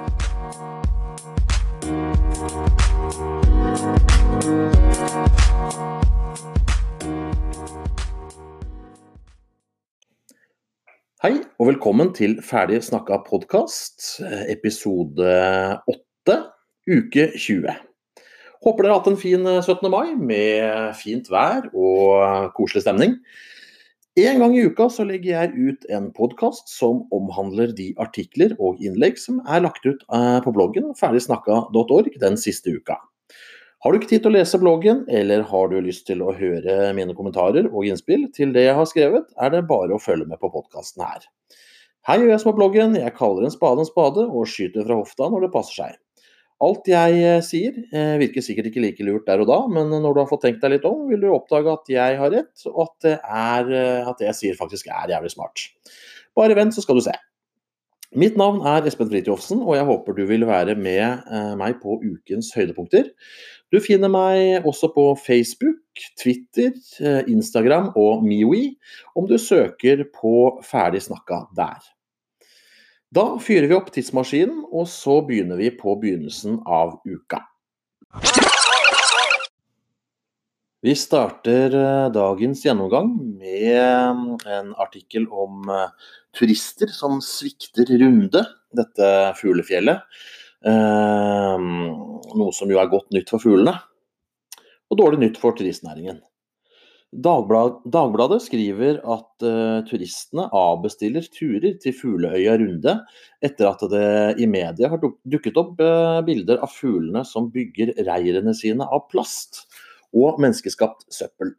Hei, og velkommen til Ferdig snakka podkast, episode 8, uke 20. Håper dere har hatt en fin 17. mai med fint vær og koselig stemning. En gang i uka så legger jeg ut en podkast som omhandler de artikler og innlegg som er lagt ut eh, på bloggen ferdigsnakka.org den siste uka. Har du ikke tid til å lese bloggen, eller har du lyst til å høre mine kommentarer og innspill til det jeg har skrevet, er det bare å følge med på podkasten her. Her gjør jeg som på bloggen, jeg kaller en spade en spade og skyter fra hofta når det passer seg. Alt jeg eh, sier eh, virker sikkert ikke like lurt der og da, men når du har fått tenkt deg litt om, vil du oppdage at jeg har rett, og at det, er, eh, at det jeg sier faktisk er jævlig smart. Bare vent, så skal du se. Mitt navn er Espen Fridtjofsen, og jeg håper du vil være med meg på ukens høydepunkter. Du finner meg også på Facebook, Twitter, Instagram og MeWe om du søker på Ferdig snakka der. Da fyrer vi opp tidsmaskinen, og så begynner vi på begynnelsen av uka. Vi starter eh, dagens gjennomgang med eh, en artikkel om turister som svikter Runde, dette fuglefjellet. Noe som jo er godt nytt for fuglene, og dårlig nytt for turistnæringen. Dagblad, Dagbladet skriver at uh, turistene avbestiller turer til fugleøya Runde etter at det i media har dukket opp uh, bilder av fuglene som bygger reirene sine av plast og menneskeskapt søppel.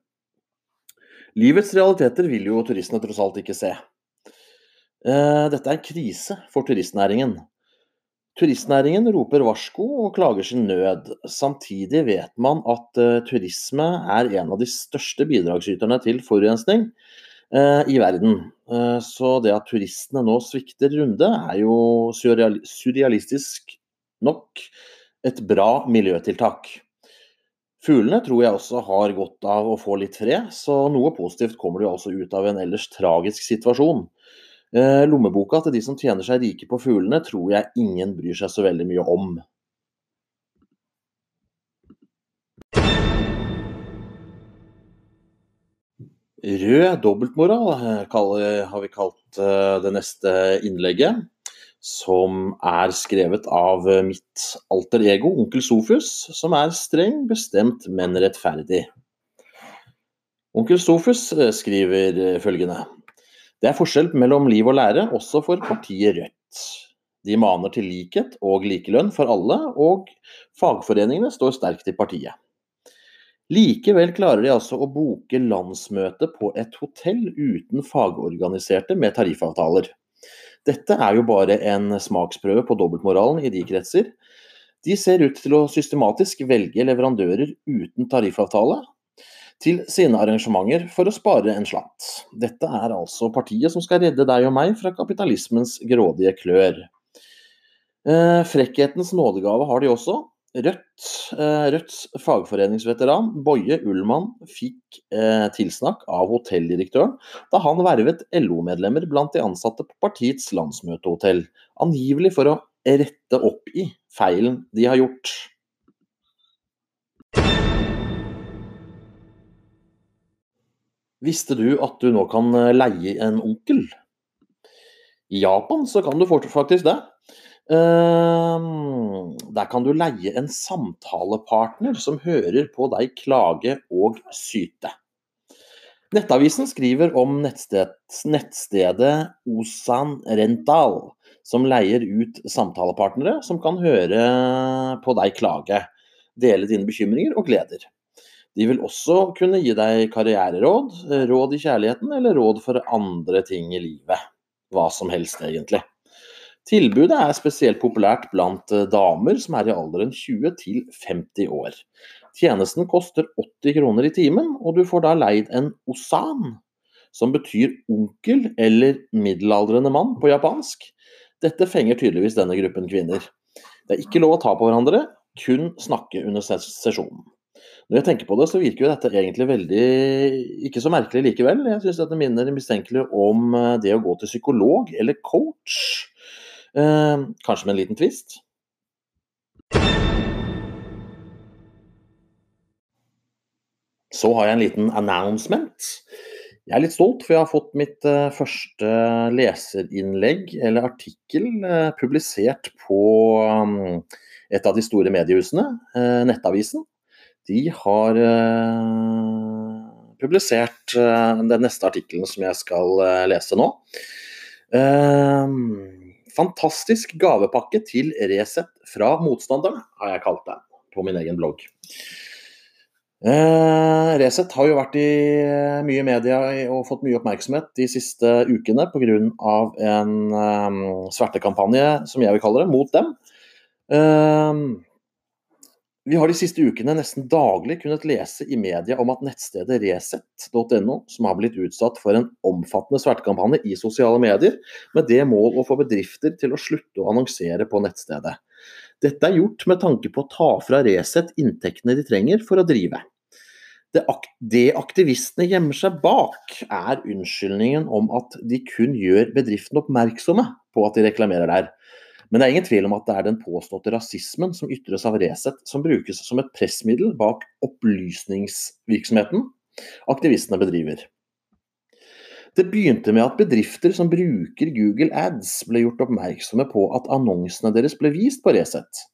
Livets realiteter vil jo turistene tross alt ikke se. Uh, dette er krise for turistnæringen. Turistnæringen roper varsko og klager sin nød. Samtidig vet man at uh, turisme er en av de største bidragsyterne til forurensning uh, i verden. Uh, så det at turistene nå svikter runde, er jo surrealistisk nok et bra miljøtiltak. Fuglene tror jeg også har godt av å få litt fred, så noe positivt kommer det jo også ut av en ellers tragisk situasjon. Eh, lommeboka til de som tjener seg rike på fuglene, tror jeg ingen bryr seg så veldig mye om. Rød dobbeltmoral eh, har vi kalt eh, det neste innlegget. Som er skrevet av mitt alter ego, onkel Sofus, som er streng, bestemt, men rettferdig. Onkel Sofus skriver følgende det er forskjell mellom liv og lære, også for partiet Rødt. De maner til likhet og likelønn for alle, og fagforeningene står sterkt i partiet. Likevel klarer de altså å boke landsmøte på et hotell uten fagorganiserte med tariffavtaler. Dette er jo bare en smaksprøve på dobbeltmoralen i de kretser. De ser ut til å systematisk velge leverandører uten tariffavtale, til sine arrangementer for å spare en slant. Dette er altså partiet som skal redde deg og meg fra kapitalismens grådige klør. Eh, frekkhetens nådegave har de også. Rødt, eh, Rødts fagforeningsveteran Boje Ullmann fikk eh, tilsnakk av hotelldirektøren da han vervet LO-medlemmer blant de ansatte på partiets landsmøtehotell, angivelig for å rette opp i feilen de har gjort. Visste du at du nå kan eh, leie en onkel? I Japan så kan du faktisk det. Ehm, der kan du leie en samtalepartner som hører på deg klage og syte. Nettavisen skriver om nettsted, nettstedet Osan Rental, som leier ut samtalepartnere som kan høre på deg klage, dele dine bekymringer og gleder. De vil også kunne gi deg karriereråd, eh, råd i kjærligheten eller råd for andre ting i livet. Hva som helst, egentlig. Tilbudet er spesielt populært blant eh, damer som er i alderen 20 til 50 år. Tjenesten koster 80 kroner i timen, og du får da leid en osan, som betyr onkel eller middelaldrende mann på japansk. Dette fenger tydeligvis denne gruppen kvinner. Det er ikke lov å ta på hverandre, kun snakke under sesjonen. Når jeg tenker på det, så virker jo dette egentlig veldig ikke så merkelig likevel. Jeg syns dette minner mistenkelig om eh, det å gå til psykolog eller coach. Eh, kanskje med en liten tvist? Så har jeg en liten announcement. Jeg er litt stolt, for jeg har fått mitt uh, første leserinnlegg, eller artikkel, uh, publisert på et av de store mediehusene, Nettavisen. De har publisert den neste artikkelen som jeg skal lese nå. fantastisk gavepakke til Resett fra motstanderne, har jeg kalt den på min egen blogg. Eh, Resett har jo vært i eh, mye media og fått mye oppmerksomhet de siste ukene pga. en eh, svertekampanje, som jeg vil kalle det, mot dem. Um, vi har de siste ukene nesten daglig kunnet lese i media om at nettstedet resett.no, som har blitt utsatt for en omfattende svertekampanje i sosiale medier, med det mål å få bedrifter til å slutte å annonsere på nettstedet. Dette er gjort med tanke på å ta fra Resett inntektene de trenger for å drive. Det, ak det aktivistene gjemmer seg bak, er unnskyldningen om at de kun gjør bedriften oppmerksomme på at de reklamerer der. Men det er ingen tvil om at det er den påståtte rasismen som ytres av Resett, som brukes som et pressmiddel bak opplysningsvirksomheten aktivistene bedriver. Det begynte med at bedrifter som bruker Google Ads ble gjort oppmerksomme på at annonsene deres ble vist på Resett.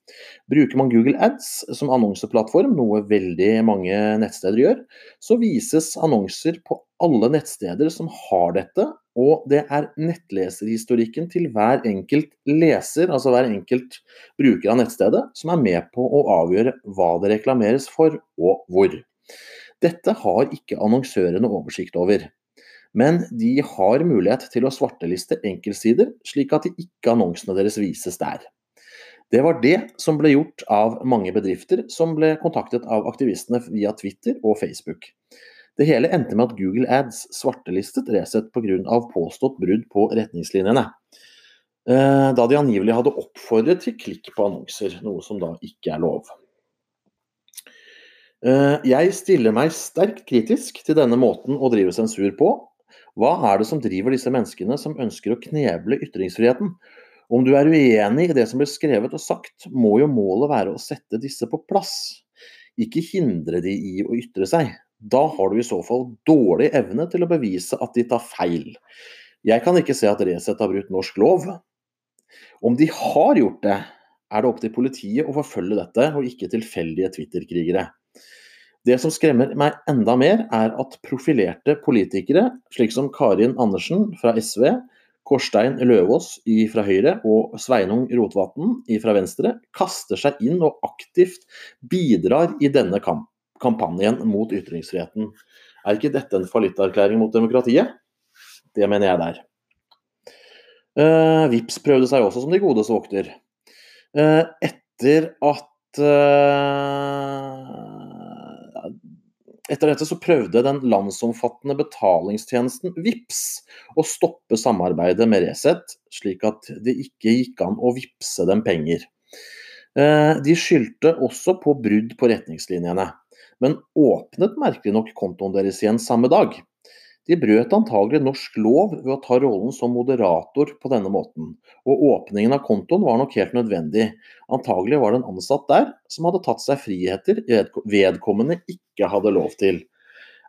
Bruker man Google Ads som annonseplattform, noe veldig mange nettsteder gjør, så vises annonser på alle nettsteder som har dette, og det er nettleserhistorikken til hver enkelt leser, altså hver enkelt bruker av nettstedet, som er med på å avgjøre hva det reklameres for og hvor. Dette har ikke annonsørene oversikt over men de har mulighet til å svarteliste enkeltsider, slik at ikke annonsene deres vises der. Det var det som ble gjort av mange bedrifter som ble kontaktet av aktivistene via Twitter og Facebook. Det hele endte med at Google Ads svartelistet Resett pga. påstått brudd på retningslinjene. Eh, da de angivelig hadde oppfordret til klikk på annonser, noe som da ikke er lov. Eh, jeg stiller meg sterkt kritisk til denne måten å drive sensur på, hva er det som driver disse menneskene som ønsker å kneble ytringsfriheten? Om du er uenig i det som blir skrevet og sagt, må jo målet være å sette disse på plass, ikke hindre de i å ytre seg. Da har du i så fall dårlig evne til å bevise at de tar feil. Jeg kan ikke se at Resett har brutt norsk lov. Om de har gjort det, er det opp til politiet å forfølge dette, og ikke tilfeldige Twitter-krigere. Det som skremmer meg enda mer, er at profilerte politikere, slik som Karin Andersen fra SV, Kårstein Løvaas fra Høyre og Sveinung Rotevatn fra Venstre, kaster seg inn og aktivt bidrar i denne kamp kampanjen mot ytringsfriheten. Er ikke dette en fallitterklæring mot demokratiet? Det mener jeg det er. Uh, Vips prøvde seg også som de godes vokter. Uh, etter at uh, etter dette så prøvde den landsomfattende betalingstjenesten VIPS å stoppe samarbeidet med Resett, slik at det ikke gikk an å vippse dem penger. Eh, de skyldte også på brudd på retningslinjene, men åpnet merkelig nok kontoen deres igjen samme dag. De brøt antagelig norsk lov ved å ta rollen som moderator på denne måten, og åpningen av kontoen var nok helt nødvendig. Antagelig var det en ansatt der som hadde tatt seg friheter vedkommende ikke hadde lov til.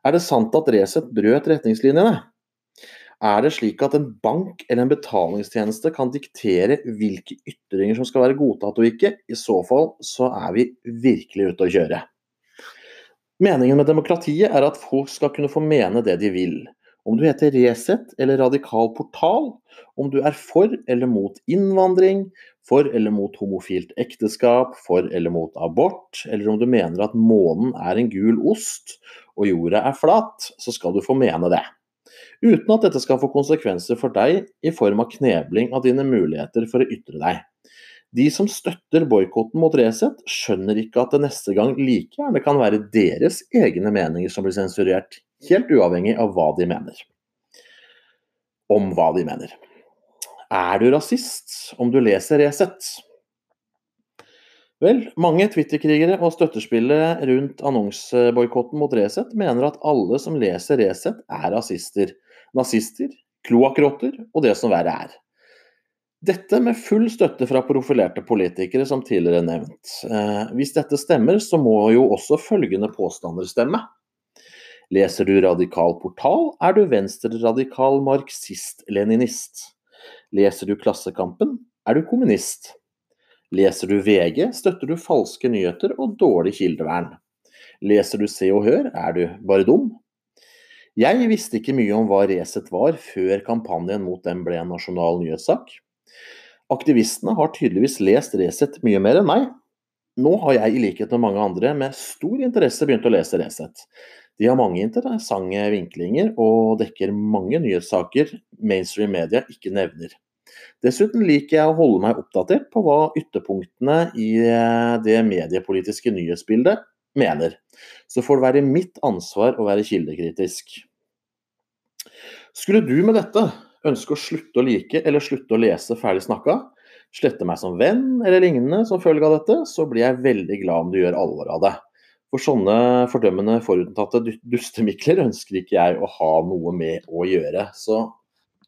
Er det sant at Resett brøt retningslinjene? Er det slik at en bank eller en betalingstjeneste kan diktere hvilke ytringer som skal være godtatt og ikke? I så fall så er vi virkelig ute å kjøre. Meningen med demokratiet er at folk skal kunne få mene det de vil. Om du heter Resett eller Radikal portal, om du er for eller mot innvandring, for eller mot homofilt ekteskap, for eller mot abort, eller om du mener at månen er en gul ost og jorda er flat, så skal du få mene det. Uten at dette skal få konsekvenser for deg i form av knebling av dine muligheter for å ytre deg. De som støtter boikotten mot Resett, skjønner ikke at det neste gang like gjerne kan være deres egne meninger som blir sensurert, helt uavhengig av hva de mener. Om hva de mener. Er du rasist om du leser Resett? Vel, mange Twitter-krigere og støttespillere rundt annonseboikotten mot Resett mener at alle som leser Resett er rasister, nazister, kloakkrotter og det som verre er. Dette med full støtte fra profilerte politikere, som tidligere nevnt. Eh, hvis dette stemmer, så må jo også følgende påstander stemme. Leser du Radikal portal, er du venstreradikal marxist-leninist. Leser du Klassekampen, er du kommunist. Leser du VG, støtter du falske nyheter og dårlig kildevern. Leser du Se og Hør, er du bare dum. Jeg visste ikke mye om hva Resett var før kampanjen mot dem ble en nasjonal nyhetssak. Aktivistene har tydeligvis lest Resett mye mer enn meg. Nå har jeg i likhet med mange andre med stor interesse begynt å lese Resett. De har mange interessante vinklinger og dekker mange nyhetssaker mainstream media ikke nevner. Dessuten liker jeg å holde meg oppdatert på hva ytterpunktene i det mediepolitiske nyhetsbildet mener. Så får det være mitt ansvar å være kildekritisk. Skulle du med dette ønsker å slutte å like eller slutte å lese ferdig snakka, slette meg som venn eller lignende som følge av dette, så blir jeg veldig glad om du gjør alvor av det. For sånne fordømmende forutinntatte dustemikler ønsker ikke jeg å ha noe med å gjøre. Så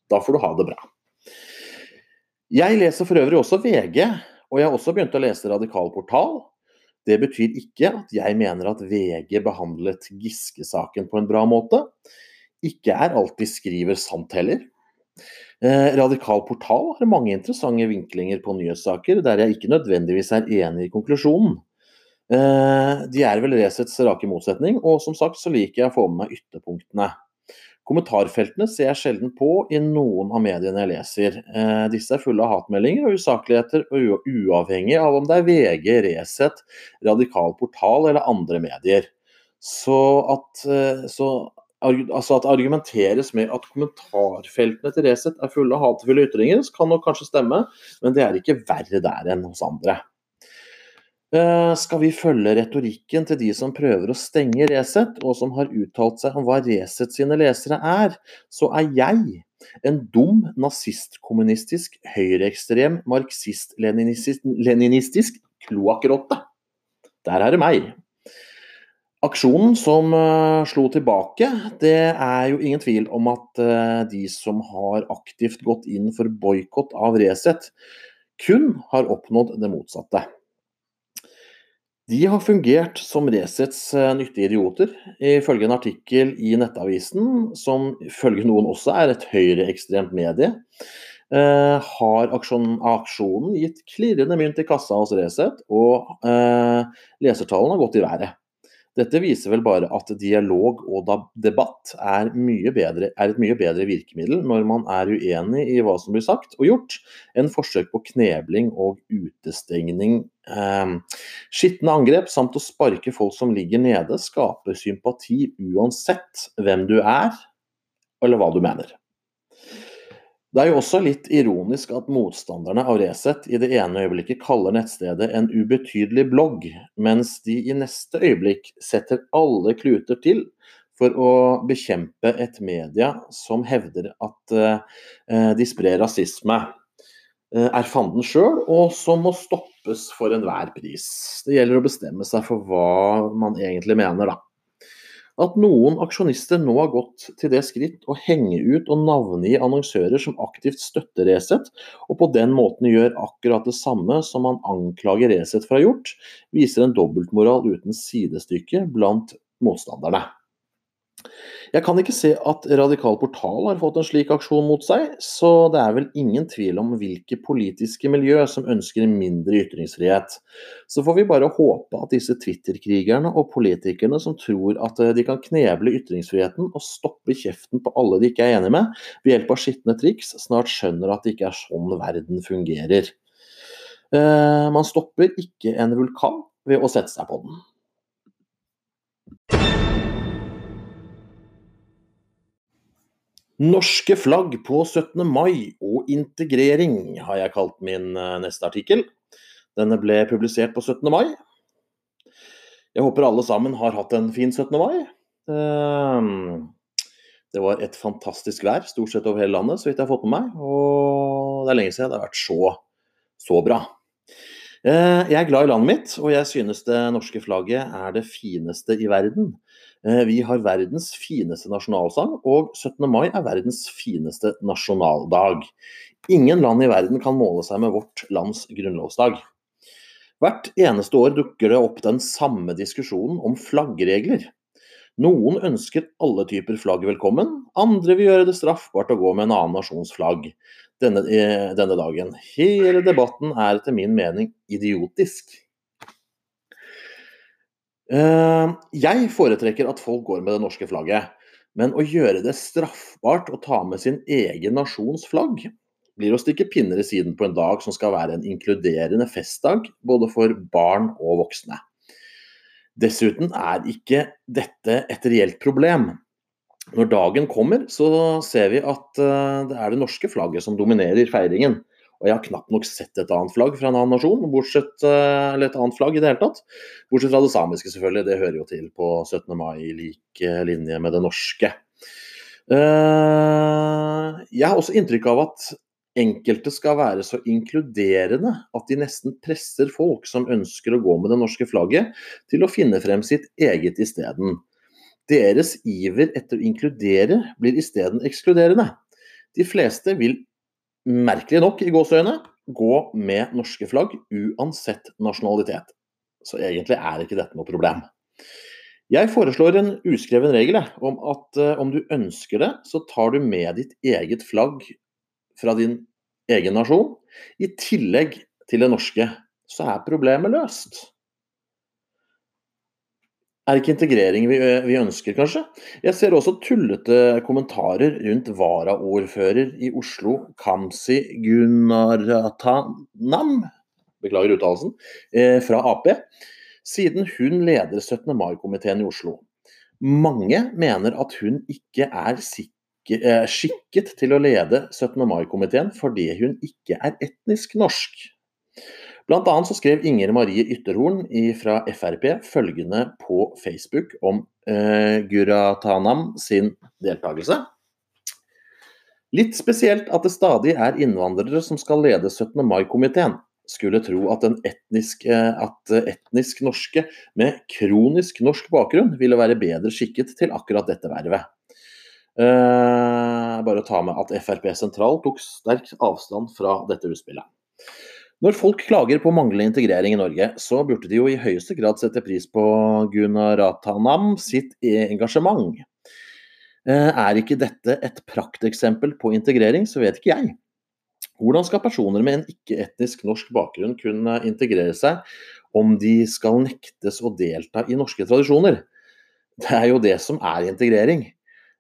da får du ha det bra. Jeg leser for øvrig også VG, og jeg har også begynt å lese Radikal portal. Det betyr ikke at jeg mener at VG behandlet Giske-saken på en bra måte. Ikke er alt de skriver sant heller. Eh, Radikal portal har mange interessante vinklinger på nyhetssaker, der jeg ikke nødvendigvis er enig i konklusjonen. Eh, de er vel Resets rake motsetning, og som sagt så liker jeg å få med meg ytterpunktene. Kommentarfeltene ser jeg sjelden på i noen av mediene jeg leser. Eh, disse er fulle av hatmeldinger og usakligheter, og uavhengig av om det er VG, Resett, Radikal portal eller andre medier. Så at, så altså at argumenteres med at kommentarfeltene til Resett er fulle av hatefulle ytringer, kan nok kanskje stemme, men det er ikke verre der enn hos andre. Uh, skal vi følge retorikken til de som prøver å stenge Resett, og som har uttalt seg om hva Resett sine lesere er, så er jeg en dum, nazistkommunistisk, høyreekstrem, marxist-leninistisk kloakkrotte. Der er det meg. Aksjonen som uh, slo tilbake, det er jo ingen tvil om at uh, de som har aktivt gått inn for boikott av Resett, kun har oppnådd det motsatte. De har fungert som Resets uh, nyttige idioter, ifølge en artikkel i Nettavisen, som ifølge noen også er et høyreekstremt medie. har aksjonen, aksjonen gitt klirrende mynt i kassa hos Resett, og lesertallene har gått i været. Dette viser vel bare at dialog og debatt er, bedre, er, et mye bedre virkemiddel når man er uenig i hva som blir sagt og gjort, enn forsøk på knebling og utestengning. Eh, skitne angrep samt å sparke folk som ligger nede, skaper sympati uansett hvem du er eller hva du mener. Det er jo også litt ironisk at motstanderne av Resett i det ene øyeblikket kaller nettstedet en ubetydelig blogg, mens de i neste øyeblikk setter alle kluter til for å bekjempe et media som hevder at uh, de sprer rasisme. Uh, er fanden sjøl, og som må stoppes for enhver pris. Det gjelder å bestemme seg for hva man egentlig mener, da. At noen aksjonister nå har gått til det skritt å henge ut og navngi annonsører som aktivt støtter Resett, og på den måten gjør akkurat det samme som man anklager Resett for å ha gjort, viser en dobbeltmoral uten sidestykke blant motstanderne. Jeg kan ikke se at Radikal portal har fått en slik aksjon mot seg, så det er vel ingen tvil om hvilke politiske miljø som ønsker mindre ytringsfrihet. Så får vi bare håpe at disse Twitter-krigerne og politikerne som tror at eh, de kan kneble ytringsfriheten og stoppe kjeften på alle de ikke er enige med, ved hjelp av skitne triks, snart skjønner at det ikke er sånn verden fungerer. Eh, man stopper ikke en vulkan ved å sette seg på den. Norske flagg på 17. mai og integrering har jeg kalt min eh, neste artikkel. Denne ble publisert på 17. mai. Jeg håper alle sammen har hatt en fin 17. mai. Ehm, det var et fantastisk vær stort sett over hele landet, så vidt jeg har fått med meg. Og det er lenge siden det har vært så, så bra. Eh, jeg er glad i landet mitt, og jeg synes det norske flagget er det fineste i verden. Eh, vi har verdens fineste nasjonalsang, og 17. mai er verdens fineste nasjonaldag. Ingen land i verden kan måle seg med vårt lands grunnlovsdag. Hvert eneste år dukker det opp den samme diskusjonen om flaggregler. Noen ønsker alle typer flagg velkommen, andre vil gjøre det straffbart å gå med en annen nasjons flagg denne, eh, denne dagen. Hele debatten er etter min mening idiotisk. Eh, jeg foretrekker at folk går med det norske flagget, men å gjøre det straffbart å ta med sin egen nasjons flagg, blir å stikke pinner i siden på en dag som skal være en inkluderende festdag både for barn og voksne. Dessuten er ikke dette et reelt problem. Når dagen kommer, så ser vi at eh, det er det norske flagget som dominerer feiringen. Og jeg har knapt nok sett et annet flagg fra en annen nasjon, bortsett, eh, eller et annet flagg i det hele tatt. Bortsett fra det samiske, selvfølgelig. Det hører jo til på 17. mai i lik eh, linje med det norske. Eh, jeg har også inntrykk av at enkelte skal være så inkluderende at de nesten presser folk som ønsker å gå med det norske flagget, til å finne frem sitt eget isteden. Deres iver etter å inkludere blir isteden ekskluderende. De fleste vil merkelig nok, i gåseøyne, gå med norske flagg uansett nasjonalitet. Så egentlig er ikke dette noe problem. Jeg foreslår en uskreven regel om at uh, om du ønsker det, så tar du med ditt eget flagg fra din egen nasjon, i tillegg til det norske. Så er problemet løst er ikke integrering vi, vi, ønsker, kanskje. Jeg ser også tullete kommentarer rundt varaordfører i Oslo, Kamzy Gunaratnam, beklager uttalelsen, eh, fra Ap, siden hun leder 17. mai-komiteen i Oslo. Mange mener at hun ikke er sikker, eh, skikket til å lede 17. mai-komiteen fordi hun ikke er etnisk norsk. Blant annet så skrev Inger Marie Ytterhorn fra Frp følgende på Facebook om eh, Guratanam sin deltakelse. Litt spesielt at det stadig er innvandrere som skal lede 17. mai-komiteen. Skulle tro at, etnisk, eh, at etnisk norske med kronisk norsk bakgrunn ville være bedre skikket til akkurat dette vervet. Eh, bare å ta med at Frp sentral tok sterk avstand fra dette utspillet. Når folk klager på manglende integrering i Norge, så burde de jo i høyeste grad sette pris på Gunaratanam sitt engasjement. Eh, er ikke dette et prakteksempel på integrering, så vet ikke jeg. Hvordan skal personer med en ikke-etnisk norsk bakgrunn kunne integrere seg om de skal nektes å delta i norske tradisjoner? Det er jo det som er integrering.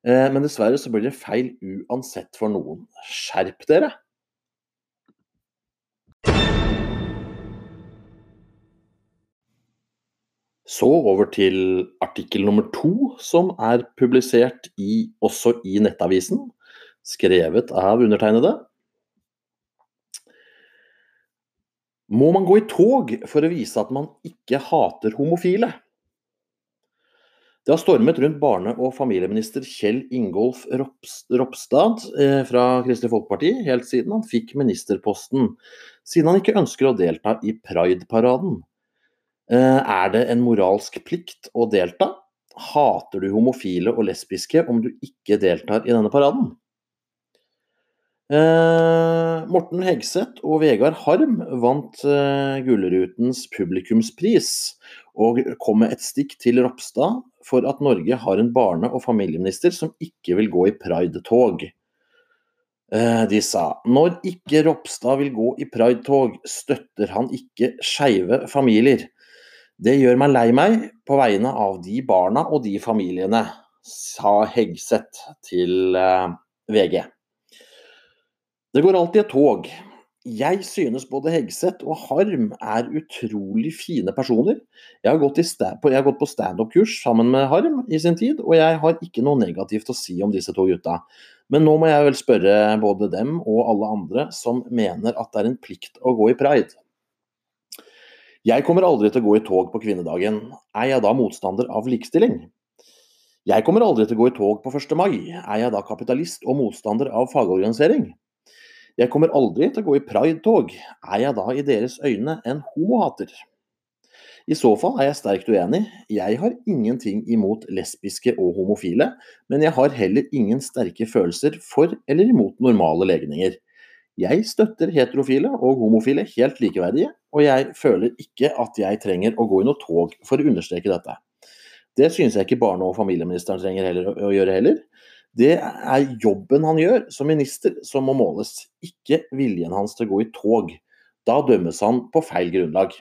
Eh, men dessverre så blir det feil uansett for noen. Skjerp dere! Så over til artikkel nummer to, som er publisert i, også i Nettavisen. Skrevet av undertegnede. Må man gå i tog for å vise at man ikke hater homofile? Det har stormet rundt barne- og familieminister Kjell Ingolf Ropstad eh, fra Kristelig Folkeparti helt siden han fikk ministerposten, siden han ikke ønsker å delta i Pride-paraden. Eh, er det en moralsk plikt å delta? Hater du homofile og lesbiske om du ikke deltar i denne paraden? Eh, Morten Hegseth og Vegard Harm vant eh, Gullrutens publikumspris, og kom med et stikk til Ropstad for at Norge har en barne- og familieminister som ikke vil gå i pride-tog. De sa når ikke Ropstad vil gå i pride-tog, støtter han ikke skeive familier. Det gjør meg lei meg på vegne av de barna og de familiene, sa Hegseth til eh, VG. Det går alltid et tog. Jeg synes både Hegseth og Harm er utrolig fine personer. Jeg har gått, jeg gått på standup-kurs sammen med Harm i sin tid, og jeg har ikke noe negativt å si om disse to gutta. Men nå må jeg vel spørre både dem og alle andre som mener at det er en plikt å gå i pride. Jeg kommer aldri til å gå i tog på kvinnedagen. Er jeg da motstander av likestilling? Jeg kommer aldri til å gå i tog på 1. mai. Er jeg da kapitalist og motstander av fagorganisering? Jeg kommer aldri til å gå i pride-tog. Er jeg da i deres øyne en homohater? I så fall er jeg sterkt uenig. Jeg har ingenting imot lesbiske og homofile, men jeg har heller ingen sterke følelser for eller imot normale legninger. Jeg støtter heterofile og homofile helt likeverdige, og jeg føler ikke at jeg trenger å gå i noe tog for å understreke dette. Det synes jeg ikke barne- og familieministeren trenger heller, å gjøre heller. Det er jobben han gjør som minister som må måles, ikke viljen hans til å gå i tog. Da dømmes han på feil grunnlag.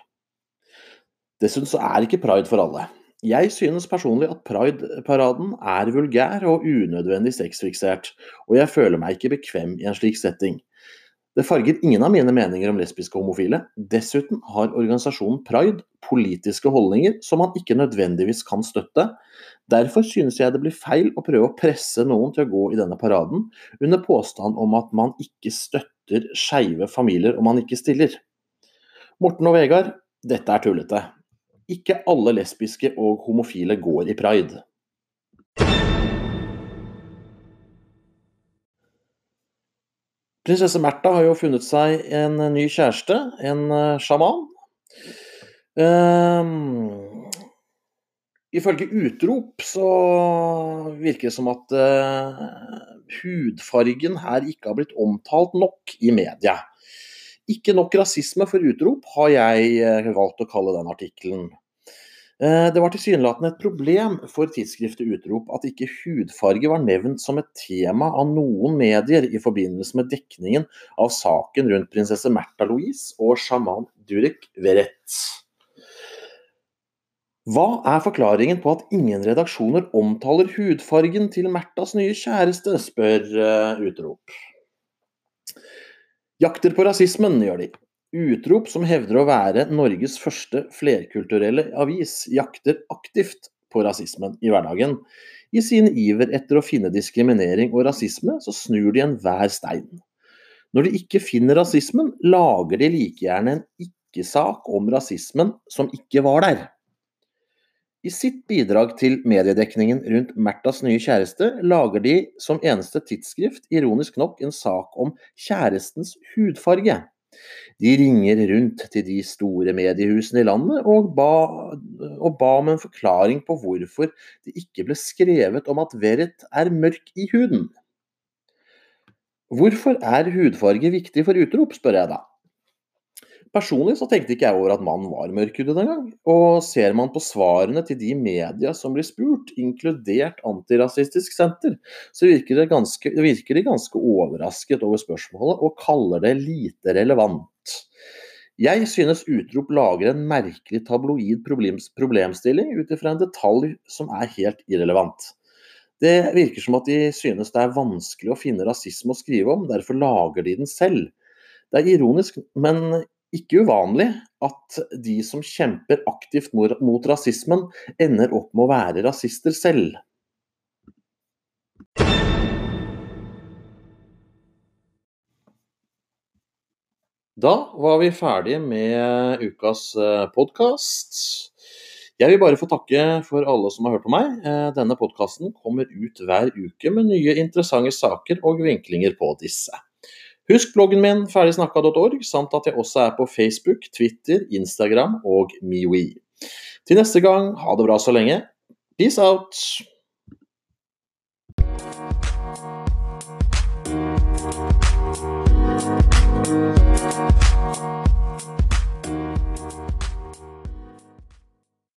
Dessuten så er ikke pride for alle. Jeg synes personlig at Pride-paraden er vulgær og unødvendig sexfiksert, og jeg føler meg ikke bekvem i en slik setting. Det farger ingen av mine meninger om lesbiske og homofile. Dessuten har organisasjonen Pride politiske holdninger som man ikke nødvendigvis kan støtte. Derfor synes jeg det blir feil å prøve å presse noen til å gå i denne paraden, under påstand om at man ikke støtter skeive familier om man ikke stiller. Morten og Vegard, dette er tullete. Ikke alle lesbiske og homofile går i pride. Prinsesse Märtha har jo funnet seg en ny kjæreste, en uh, sjaman. Um, ifølge utrop så virker det som at uh, hudfargen her ikke har blitt omtalt nok i media. Ikke nok rasisme for utrop, har jeg valgt å kalle den artikkelen. Eh, det var tilsynelatende et problem for tidsskriftet Utrop at ikke hudfarge var nevnt som et tema av noen medier i forbindelse med dekningen av saken rundt prinsesse Märtha Louise og sjaman Durek Verrett. Hva er forklaringen på at ingen redaksjoner omtaler hudfargen til Märthas nye kjæreste, spør uh, Utrop. Jakter på rasismen, gjør de. Utrop, som hevder å være Norges første flerkulturelle avis, jakter aktivt på rasismen i hverdagen. I sin iver etter å finne diskriminering og rasisme, så snur de enhver stein. Når de ikke finner rasismen, lager de like gjerne en ikke-sak om rasismen som ikke var der. I sitt bidrag til mediedekningen rundt Märthas nye kjæreste, lager de som eneste tidsskrift ironisk nok en sak om kjærestens hudfarge. De ringer rundt til de store mediehusene i landet og ba, og ba om en forklaring på hvorfor det ikke ble skrevet om at Verret er mørk i huden. Hvorfor er hudfarge viktig for utrop, spør jeg da. Personlig så tenkte ikke jeg over at mannen var mørkhudet engang. Og ser man på svarene til de media som blir spurt, inkludert Antirasistisk Senter, så virker, ganske, de ganske overrasket over spørsmålet og kaller det lite relevant. Jeg synes Utrop lager en merkelig tabloid problemstilling ut ifra en detalj som er helt irrelevant. Det virker som at de synes det er vanskelig å finne rasisme å skrive om, derfor lager de den selv. Det er ironisk, men ikke uvanlig at de som kjemper aktivt mot rasismen, ender opp med å være rasister selv. Da var vi ferdige med ukas eh, podkast. Jeg vil bare få takke for alle som har hørt på meg. Eh, denne podkasten kommer ut hver uke med nye interessante saker og vinklinger på disse. Husk bloggen min ferdigsnakka.org, samt at jeg også er på Facebook, Twitter, Instagram og MeWe. Til neste gang, ha det bra så lenge. Peace out!